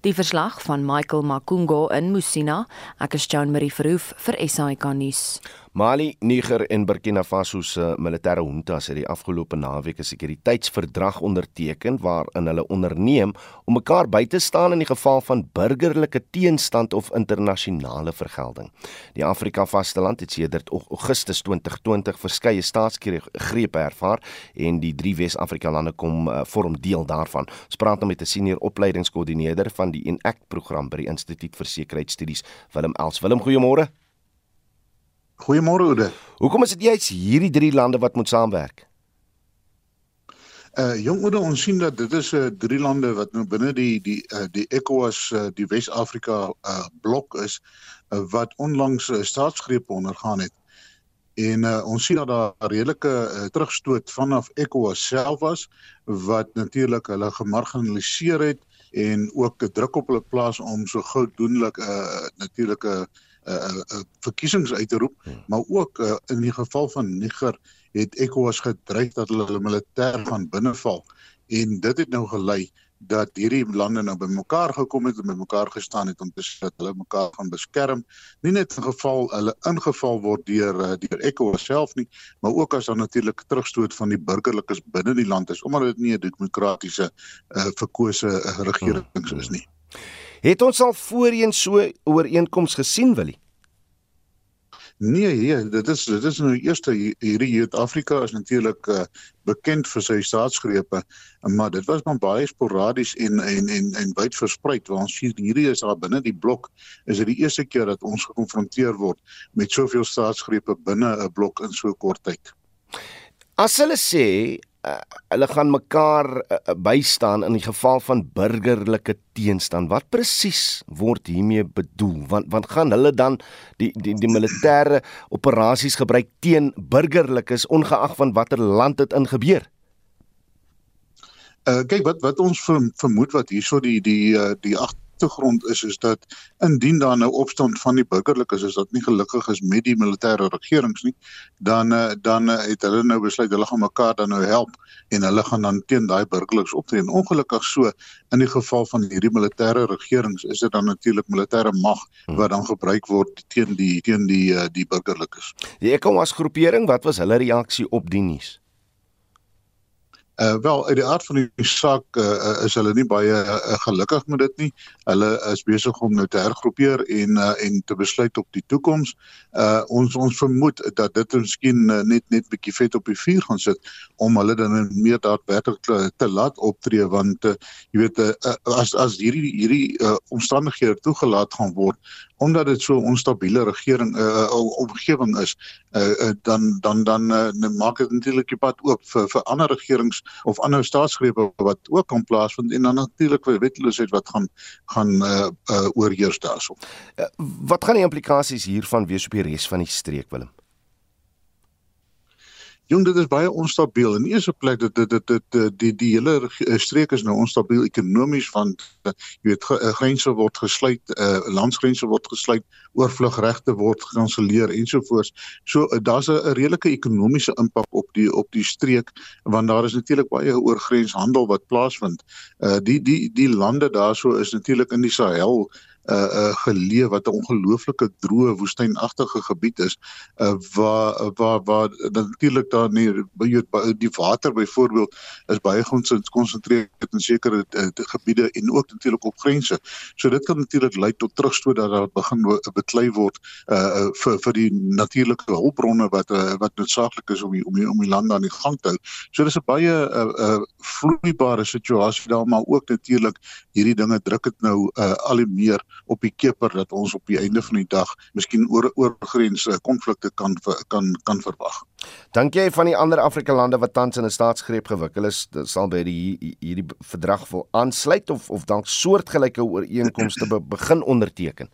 S17: Die verslag van Michael Makungo in Musina, ek is Jean Marie Verhoef vir SAK nuus.
S2: Mali, Niger en Burkina Faso se militêre juntas het die afgelope naweek 'n sekuriteitsverdrag onderteken waarin hulle onderneem om mekaar by te staan in die geval van burgerlike teenstand of internasionale vergelding. Die Afrika vasteland het sedert Augustus 2020 verskeie staatsgrepe ervaar en die drie Wes-Afrika lande kom uh, vorm deel daarvan. Ons praat nou met 'n senior opleidingskoördineerder van die ENACT program by die Instituut vir Sekuriteitsstudies, Willem Els. Willem, goeiemôre.
S21: Goeiemôre Oude.
S2: Hoekom is dit juist hierdie drie lande wat moet saamwerk?
S21: Uh jong Oude, ons sien dat dit is 'n uh, drie lande wat nou binne die die uh, die ECOWAS uh, die Wes-Afrika uh, blok is uh, wat onlangs 'n uh, staatsgreep ondergaan het. En uh, ons sien dat daar redelike uh, terugstoot vanaf ECOWAS self was wat natuurlik hulle gemarginaliseer het en ook 'n druk op hulle plaas om so gou doenlik 'n uh, natuurlike uh, uh, uh, verkiesings uit te roep, hmm. maar ook uh, in die geval van Niger het ECOWAS gedreig dat hulle hulle militêr gaan binneval en dit het nou gelei dat hierdie lande nou bymekaar gekom het en bymekaar gestaan het om te sê dat hulle mekaar gaan beskerm nie net in geval hulle ingeval word deur deur ECOWAS self nie maar ook as dan natuurlik terugstoot van die burgerlikes binne die land is omdat dit nie 'n demokratiese uh, verkose uh, regering is nie.
S2: Het ons al voorheen so ooreenkoms gesien Willie?
S21: Nee, nee, dit is dit is nou eerste hierdie Suid-Afrika is natuurlik uh, bekend vir sy staatsgrepe, maar dit was maar baie sporadies en en en en wyd versprei. Waar ons hier hierdie is daar binne die blok is dit die eerste keer dat ons gekonfronteer word met soveel staatsgrepe binne 'n blok in so kort tyd.
S2: As hulle sê uh, hulle gaan mekaar uh, bystaan in die geval van burgerlike teenstand. Wat presies word hiermee bedoel? Want want gaan hulle dan die die die militêre operasies gebruik teen burgerlikes ongeag van watter land dit in gebeur?
S21: Uh kyk wat wat ons vermoed wat hierso die die die agtergrond is is dat indien daar nou opstand van die burgerlikes is dat nie gelukkig is met die militêre regerings nie dan eh, dan eh, het hulle nou besluit hulle gaan mekaar dan nou help en hulle gaan dan teen daai burgerlikes optree. En ongelukkig so in die geval van hierdie militêre regerings is dit dan natuurlik militêre mag hmm. wat dan gebruik word teen die teen die eh, die burgerlikes.
S2: Die ECOWAS groepering wat was hulle reaksie op die nuus
S21: Uh wel uit die aard van die saak uh, is hulle nie baie uh, gelukkig met dit nie. Hulle is besig om nou te hergroeper en uh, en te besluit op die toekoms. Uh ons ons vermoed dat dit miskien uh, net net bietjie vet op die vuur gaan sit om hulle dan meer daadwerklik te, te laat optree want uh, jy weet uh, as as hierdie hierdie uh, omstandighede toegelaat gaan word omdat dit so 'n onstabiele regering uh, omgewing is uh, uh, dan dan dan uh, maak dit natuurlik die pad oop vir vir ander regerings of ander staatsgrepe wat ook kan plaasvind en dan natuurlik vir wetteloosheid wat gaan gaan uh, uh, oorheers daarso.
S2: Uh, wat gaan die implikasies hiervan wees op die res van die streek Willem?
S21: Jong dit is baie onstabiel. In eerste plek dit dit dit, dit die die hele streek is nou onstabiel ekonomies want jy weet grense word gesluit, uh, landsgrense word gesluit, oorvlugregte word gekanselleer ensovoorts. So uh, daar's 'n redelike ekonomiese impak op die op die streek want daar is natuurlik baie oorgrenshandel wat plaasvind. Uh die die die lande daarso is natuurlik in die Sahel uh uh geleef wat 'n ongelooflike droë woestynagtige gebied is uh waar waar waar natuurlik daar nie die water byvoorbeeld is baie gekonsentreer in sekere uh, gebiede en ook natuurlik op grense. So dit kan natuurlik lei tot terugstoot dat daar begin beklei word uh vir vir die natuurlike hulpbronne wat uh, wat noodsaaklik is om die, om die, om die land aan die gang te hou. So dis 'n baie uh, uh vloeibare situasie daar maar ook natuurlik hierdie dinge druk dit nou uh al hoe meer op die keper dat ons op die einde van die dag miskien oor oorgrense konflikte kan kan kan verwag.
S2: Dink jy van die ander Afrika lande wat tans in 'n staatsgreep gewikkel is, sal by die hierdie verdrag wil aansluit of of dalk soortgelyke ooreenkomste be, begin onderteken?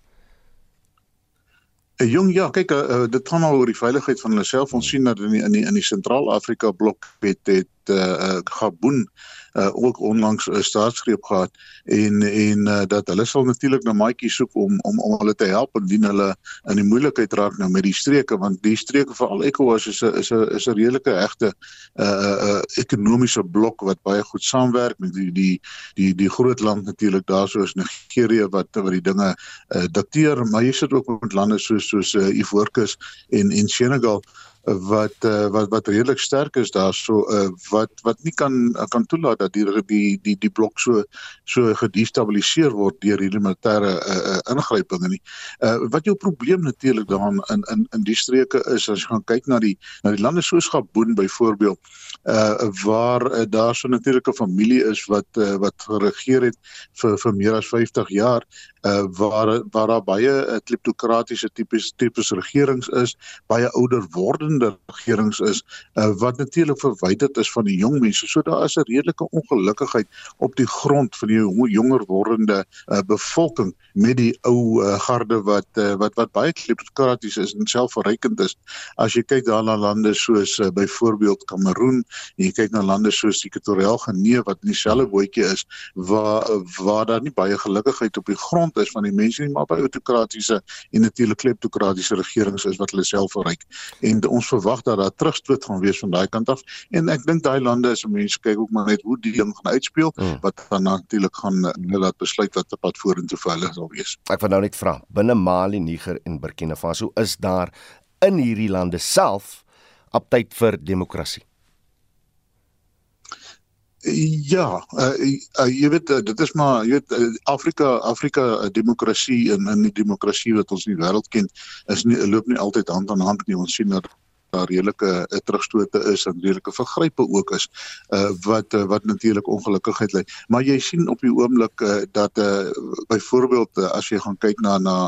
S21: Uh, jong ja, kyk uh, dit gaan al oor die veiligheid van hulle self. Ons sien dat in die in die, die Sentraal-Afrika blok het het uh, Gabon uh, ook onlangs 'n staatsgreep gehad en en uh, dat hulle sal natuurlik na maatjies soek om om om hulle te help indien hulle in die moeilikheid raak nou met die streke want die streke veral ECOWAS is 'n is 'n is 'n redelike egte uh uh ekonomiese blok wat baie goed saamwerk met die die die die groot land natuurlik daarso is Nigerië wat wat die dinge uh, dikteer maar jy sit ook met lande soos soos uh, Ivoorkus en en Senegal wat uh, wat wat redelik sterk is daarso uh, wat wat nie kan kan toelaat dat die die die die blok so so gedestabiliseer word deur hierdie militêre uh, ingrypinge nie. Uh, wat jou probleem natuurlik daarin in in in die streke is as jy gaan kyk na die na die lande soos Gabon byvoorbeeld uh waar uh, daar so natuurlik 'n familie is wat uh, wat geregeer het vir vir meer as 50 jaar uh waar waar daar baie uh, kleptokratiese tipes tipes regerings is, baie ouder wordende regerings is uh wat natuurlik verwyderd is van die jong mense. So daar is 'n redelike ongelukkigheid op die grond van die jonger wordende uh bevolking met die ou uh, garde wat uh, wat wat baie kleptokraties is en selfverrykend is. As jy kyk daar na lande soos uh, byvoorbeeld Kameroen, jy kyk na lande soos Ekwatoriaal Genee wat in dieselfde bootjie is waar waar daar nie baie gelukigheid op die grond kant is van die mense nie maar by autokratiese en natuurlik kleptokratiese regerings is wat hulle self verryk en ons verwag dat daar terugstoot gaan wees van daai kant af. En ek dink daai lande is mense kyk ook maar net hoe die ding gaan uitspeel hmm. wat dan natuurlik gaan hulle laat besluit wat op pad vorentoe vir hulle sal wees.
S2: Ek wil nou net vra binne Mali Niger en Burkina Faso is daar in hierdie lande self aptyd vir demokrasie
S21: Ja, uh, uh, jy weet uh, dit is maar jy weet uh, Afrika Afrika uh, demokrasie en in die demokrasie wat ons in die wêreld ken is nie loop nie altyd hand aan hand nie. Ons sien dat daar redelike uh, terugstote is en redelike vergrype ook is uh, wat uh, wat natuurlik ongelukkigheid lei. Maar jy sien op die oomblik uh, dat uh, byvoorbeeld uh, as jy gaan kyk na na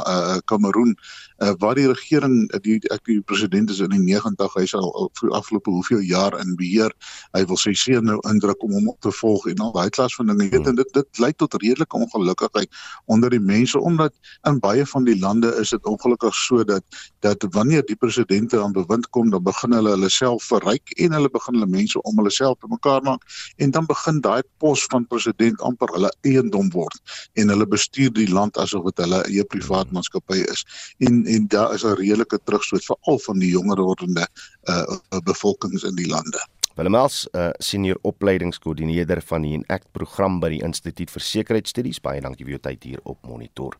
S21: Kameroen uh, uh, waar die regering die ek die president is in die 90 hy sal al vir afgelope hoeveel jaar in beheer hy wil sy seun nou indruk om hom op te volg en al daai klas van dinge weet en dit dit lei tot redelike ongelukkigheid onder die mense omdat in baie van die lande is dit ongelukkig so dat dat wanneer die presidente aan bewind kom dan begin hulle hulle self verryk en hulle begin hulle mense om hulle self te mekaar maak en dan begin daai pos van president amper hulle eiendom word en hulle bestuur die land asof dit hulle eie privaat maatskappy is en en daar is 'n redelike terugstoot veral van die jonger wordende uh, bevolkings in die lande.
S2: Willemels, uh, senior opleidingskoördineerder van die Enact program by die Instituut vir Sekuriteitsstudies. Baie dankie vir jou tyd hier op Monitor.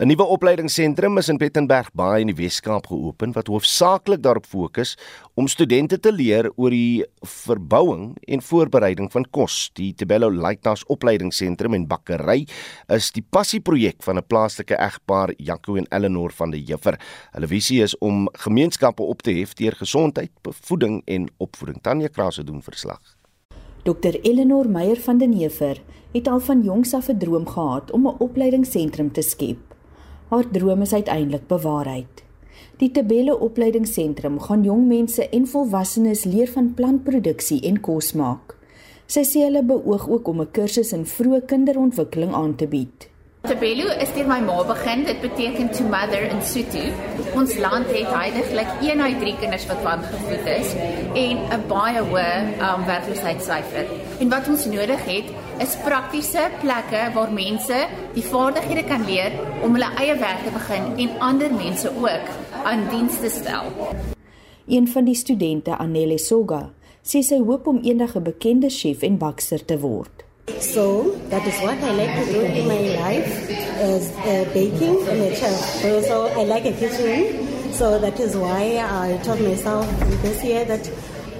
S2: 'n Nuwe opleidingsentrum is in Pettenberg Baai in die Wes-Kaap geopen wat hoofsaaklik daarop fokus om studente te leer oor die verbouing en voorbereiding van kos. Die Tebello Lighthouse Opleidingsentrum en bakkery is die passieprojek van 'n plaaslike egpaar, Jaco en Eleanor van der Heever. Hulle visie is om gemeenskappe op te hef deur gesondheid, bevoeding en opvoeding. Tanya Krause doen verslag.
S22: Dr Eleanor Meyer van den Heever het al van jongs af 'n droom gehad om 'n opleidingsentrum te skep. Haar droom is uiteindelik bewaarheid. Die Tebelle Opleidingsentrum gaan jong mense en volwassenes leer van plantproduksie en kos maak. Sy sê hulle beoog ook om 'n kursus in vroeë kinderontwikkeling aan te bied.
S23: Tabelu is deur my ma begin. Dit beteken to mother in Sotho. Ons land het heidaglik 1 uit 3 kinders wat wangevoed is en 'n baie hoë um, werkloosheidssyfer. En wat ons nodig het is praktiese plekke waar mense die vaardighede kan leer om hulle eie werk te begin en ander mense ook aan diens te stel.
S22: Een van die studente, Anele Soga, sê sy hoop om eendag 'n bekende chef en bakster te word.
S24: So that is what I like to do in my life is uh, baking and a chef. So I like a kitchen. So that is why I told myself this year that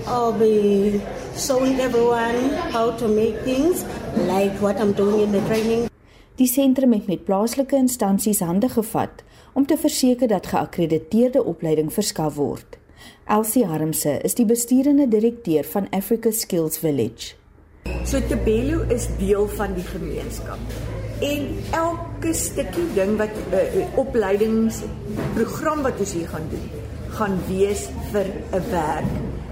S24: I'll be showing everyone how to make things like what I'm doing in the training.
S22: Die sentrum het met plaaslike instansies hande gevat om te verseker dat geakkrediteerde opleiding verskaf word. Elsie Harmse is die besturende direkteur van Africa Skills Village.
S25: So Tebelo is deel van die gemeenskap. En elke stukkie ding wat 'n uh, eh, opleidingsprogram wat ons hier gaan doen, gaan wees vir 'n werk.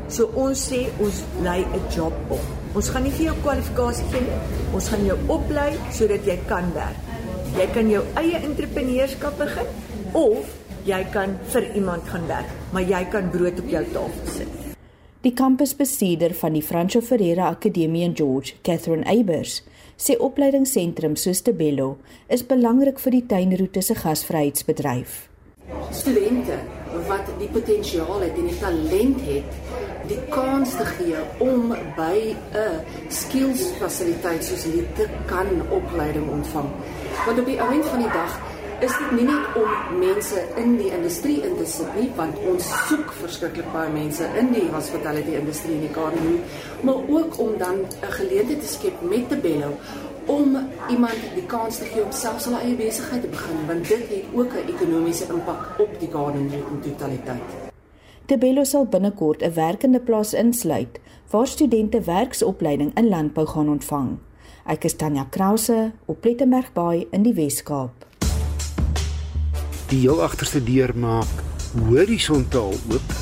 S25: So ons sê ons lei 'n job op. Ons gaan nie vir jou kwalifikasie gee nie. Ons gaan jou oplei sodat jy kan werk. Jy kan jou eie entrepreneurskap begin of jy kan vir iemand gaan werk, maar jy kan brood op jou tafel sit.
S22: Die kampusbestuurder van die Franco Ferreira Akademie in George, Catherine Eybers, sê opleidingssentrums soos Tebello is belangrik vir die tuinroete se gasvryheidsbedryf.
S26: Studente wat die potensiaal het en die talent het, die kans te gee om by 'n skills fasiliteit soos hierdie te kan opleiding ontvang. Want op die einde van die dag is dit nie net om mense in die industrie in te sit nie, want ons soek verskriklik baie mense in die hospitality industrie in die Kaapstad, maar ook om dan 'n geleentheid te skep met Tebello om iemand die kans te gee om self sy eie besigheid te begin, want dit het ook 'n ekonomiese impak op die Kaapstad in totaliteit.
S22: Tebello sal binnekort 'n werkende plaas insluit waar studente werksopleiding in landbou gaan ontvang. Ek is Tanya Krause op Plettenberg Bay in die Wes-Kaap
S27: die heel agterste deur maak horisontaal oop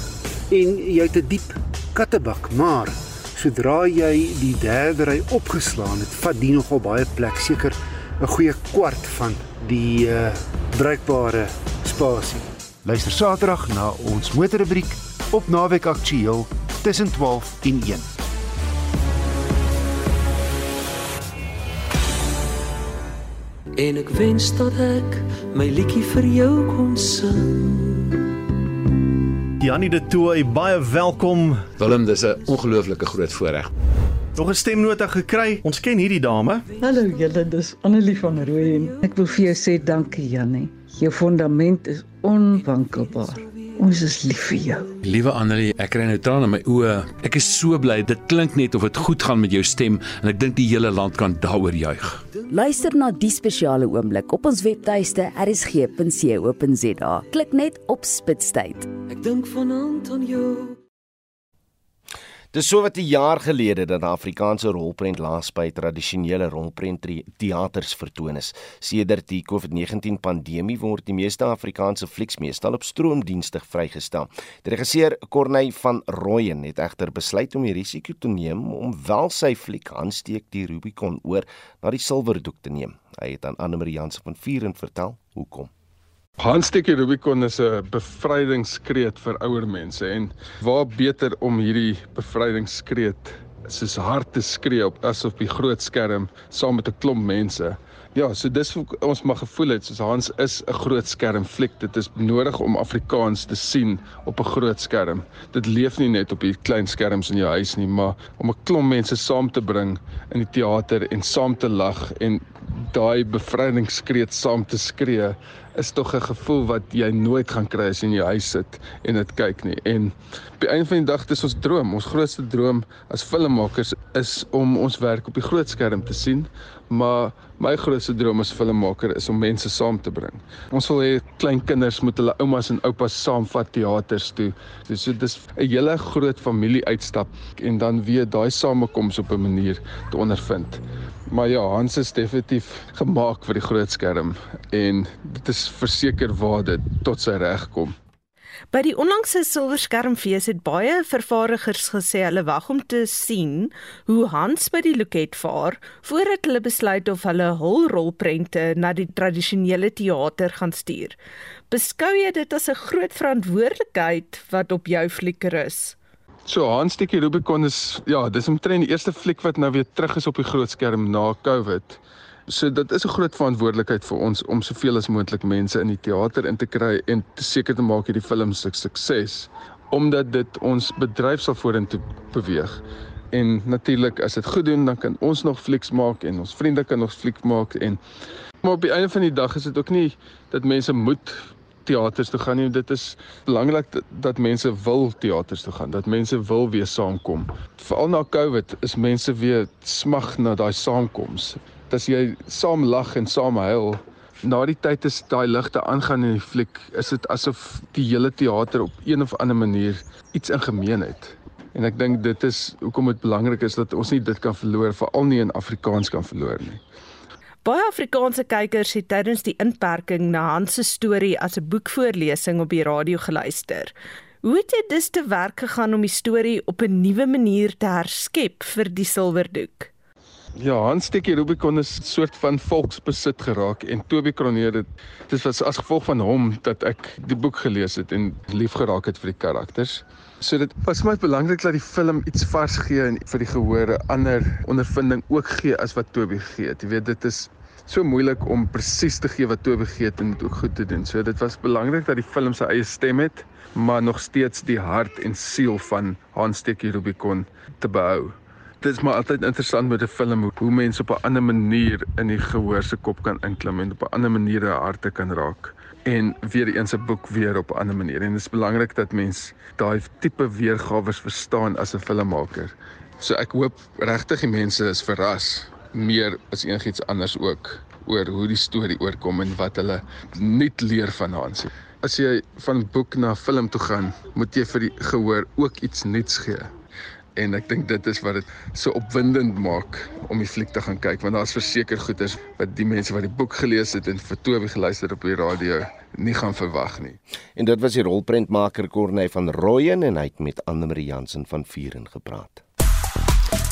S27: en jy het 'n diep kattebak, maar sodra jy die derde ry opgeslaan het, vat die nogal baie plek, seker 'n goeie kwart van die uh, bruikbare spasie.
S28: Luister Saterdag na ons motorrubriek op Naweek Aktueel tussen 12 en 1.
S29: En ek wens dat ek my liedjie vir jou kon sing.
S30: Janie de Tooi, baie welkom.
S31: Willem, dis 'n ongelooflike groot voorreg.
S30: Nog 'n stemnota gekry. Ons ken hierdie dame.
S32: Hallo julle, dis Annelie van Rooyen. Ek wil vir jou sê dankie Janie. Jou fondament is onwankelbaar. Ons is lief vir jou.
S31: Liewe Annelie, ek kry nou trane in my oë. Ek is so bly. Dit klink net of dit goed gaan met jou stem en ek dink die hele land kan daaroor juig.
S33: Luister na die spesiale oomblik op ons webtuiste rsg.co.za. Klik net op Spitstyd.
S29: Ek dink vanaand aan jou.
S2: Dis so wat 'n jaar gelede dat Afrikaanse rolprent laas by tradisionele rolprent teaters vertoon is. Sedert die COVID-19 pandemie word die meeste Afrikaanse flieks meestal op stroomdienste vrygestel. Die regisseur Corneille van Rooyen het egter besluit om die risiko te neem om wel sy fliek aansteek die Rubicon oor na die silwerdoek te neem. Hy het aan Anne Marie Jansen van Vuren vertel hoekom.
S34: Handsteekie Rubicon is 'n bevrydingskreet vir ouer mense en waar beter om hierdie bevrydingskreet soos hard te skree op as op die groot skerm saam met 'n klomp mense. Ja, so dis ons mag gevoel het soos Hans is 'n groot skerm fliek. Dit is nodig om Afrikaans te sien op 'n groot skerm. Dit leef nie net op die klein skerms in jou huis nie, maar om 'n klomp mense saam te bring in die teater en saam te lag en daai bevrydingskreet saam te skree is tog 'n gevoel wat jy nooit gaan kry as jy in jou huis sit en dit kyk nie. En op die einde van die dag dis ons droom, ons grootste droom as filmmakers is om ons werk op die groot skerm te sien. Maar my grootste droom as filmmaker is om mense saam te bring. Ons wil hê klein kinders moet hulle oumas en oupas saamvat teaters toe. Dis so dis 'n hele groot familie uitstap en dan weer daai samekoms op 'n manier te ondervind. Maar ja, Hans is definitief gemaak vir die groot skerm en dit is verseker waar dit tot sy reg kom.
S35: By die onlangse silverskermfees het baie vervaardigers gesê hulle wag om te sien hoe Hans by die loket vaar voordat hulle besluit of hulle hul rolprente na die tradisionele teater gaan stuur. Beskou jy dit as 'n groot verantwoordelikheid wat op jou flikker is?
S34: So Hans Stikkie Rubicon is ja, dis omtrent die eerste fliek wat nou weer terug is op die groot skerm na COVID. So dit is 'n groot verantwoordelikheid vir ons om soveel as moontlik mense in die teater in te kry en te seker te maak hierdie film se sukses omdat dit ons bedryf sal vorentoe beweeg. En natuurlik as dit goed doen, dan kan ons nog flieks maak en ons vriende kan nog fliek maak en maar op die einde van die dag is dit ook nie dat mense moet teaters toe gaan nie. Dit is belangrik dat, dat mense wil teaters toe gaan, dat mense wil weer saamkom. Veral na COVID is mense weer smag na daai saamkoms. As jy saam lag en saam huil, na die tyd is daai ligte aangaan in die fliek, is dit asof die hele teater op een of ander manier iets in gemeen het. En ek dink dit is hoekom dit belangrik is dat ons nie dit kan verloor, veral nie in Afrikaans kan verloor nie.
S35: Baie Afrikaanse kykers het tydens die inperking na Hans se storie as 'n boekvoorlesing op die radio geluister. Hoe het jy dus te werk gegaan om die storie op 'n nuwe manier te herskep vir die silwerdoek?
S34: Ja, Hans Stekkie Rubicon is 'n soort van volksbesit geraak en Toby Kroneer dit dis was as gevolg van hom dat ek die boek gelees het en lief geraak het vir die karakters. So dit was my belangrik dat die film iets vars gee en vir die gehore ander ondervinding ook gee as wat Toby gee. Jy weet dit is so moeilik om presies te gee wat Toby gee en dit ook goed te doen. So dit was belangrik dat die film sy eie stem het, maar nog steeds die hart en siel van Hans Stekkie Rubicon te behou. Dit is maar altyd interessant met 'n film hoe, mense op 'n ander manier in die gehoor se kop kan inklim en op 'n ander manier hulle harte kan raak en weer eens 'n boek weer op 'n ander manier. En dit is belangrik dat mens daai tipe weergawe verstaan as 'n filmmaker. So ek hoop regtig die mense is verras meer as enigiets anders ook oor hoe die storie oorkom en wat hulle nuut leer van Hans. As jy van boek na film toe gaan, moet jy vir die gehoor ook iets nuuts gee. En ek dink dit is wat dit so opwindend maak om die fliek te gaan kyk want daar's verseker goeders wat die mense wat die boek gelees het en vir Toby geluister op die radio nie gaan verwag nie.
S2: En dit was die rolprentmaker Corneille van Rooyen en hy het met Anne Marie Jansen van Vuren gepraat.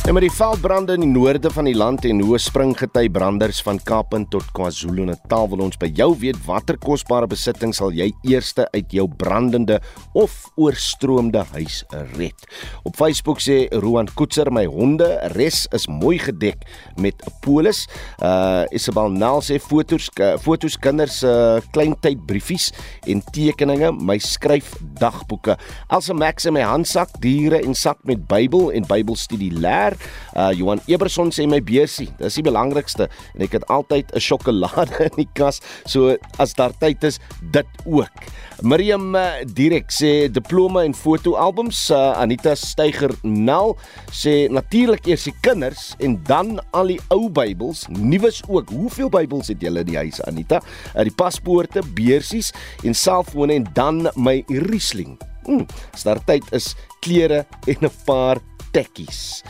S2: En met die veldbrande in die noorde van die land en hoë springgety branders van Kaapstad tot KwaZulu-Natal wil ons by jou weet watter kosbare besitting sal jy eerste uit jou brandende of oorstroomde huis red. Op Facebook sê Roan Koetser my honde res is mooi gedek met 'n polis. Uh Isabel Nel sê fotos fotos kinders se uh, kleintyd briefies en tekeninge, my skryf dagboeke. Elsa Max in my handsak, diere en sak met Bybel en Bybelstudie leer ver. Uh Johan Eberson sê my beursie, dis die belangrikste en ek het altyd 'n sjokolade in die kas, so as daar tyd is, dit ook. Miriam uh, Direk sê diploma en fotoalbums. Uh, Anita Steiger Nel sê natuurlik eers die kinders en dan al die ou Bybels, nuus ook. Hoeveel Bybels het julle in die huis Anita? Uh, die paspoorte, beursies en selfone en dan my Riesling. Hmm, start tyd is klere en 'n paar tekkies.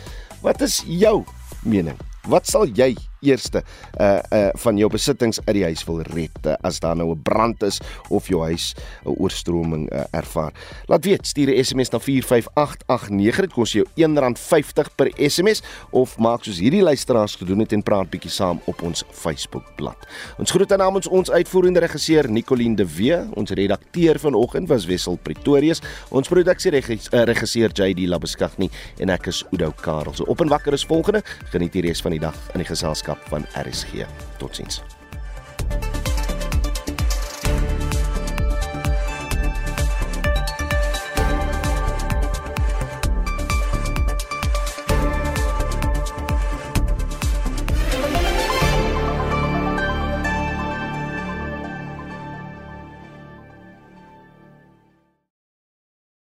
S2: Wat is jou mening? Wat sal jy eerste uh uh van jou besittings uit die huis wil red uh, as daar nou 'n brand is of jou huis 'n oorstroming uh, ervaar. Laat weet, stuur 'n SMS na 45889. Dit kos jou R1.50 per SMS of maak soos hierdie luisteraars gedoen het en praat bietjie saam op ons Facebookblad. Ons groet namens ons uitvoerende regisseur Nicoline de Wee, ons redakteur vanoggend was Wessel Pretorius, ons produksieregisseur JD Labeskagni en ek is Udo Karel. So op en wakker is volgende. Geniet die res van die dag in die geselskap wetenskap van RSG. Totsiens.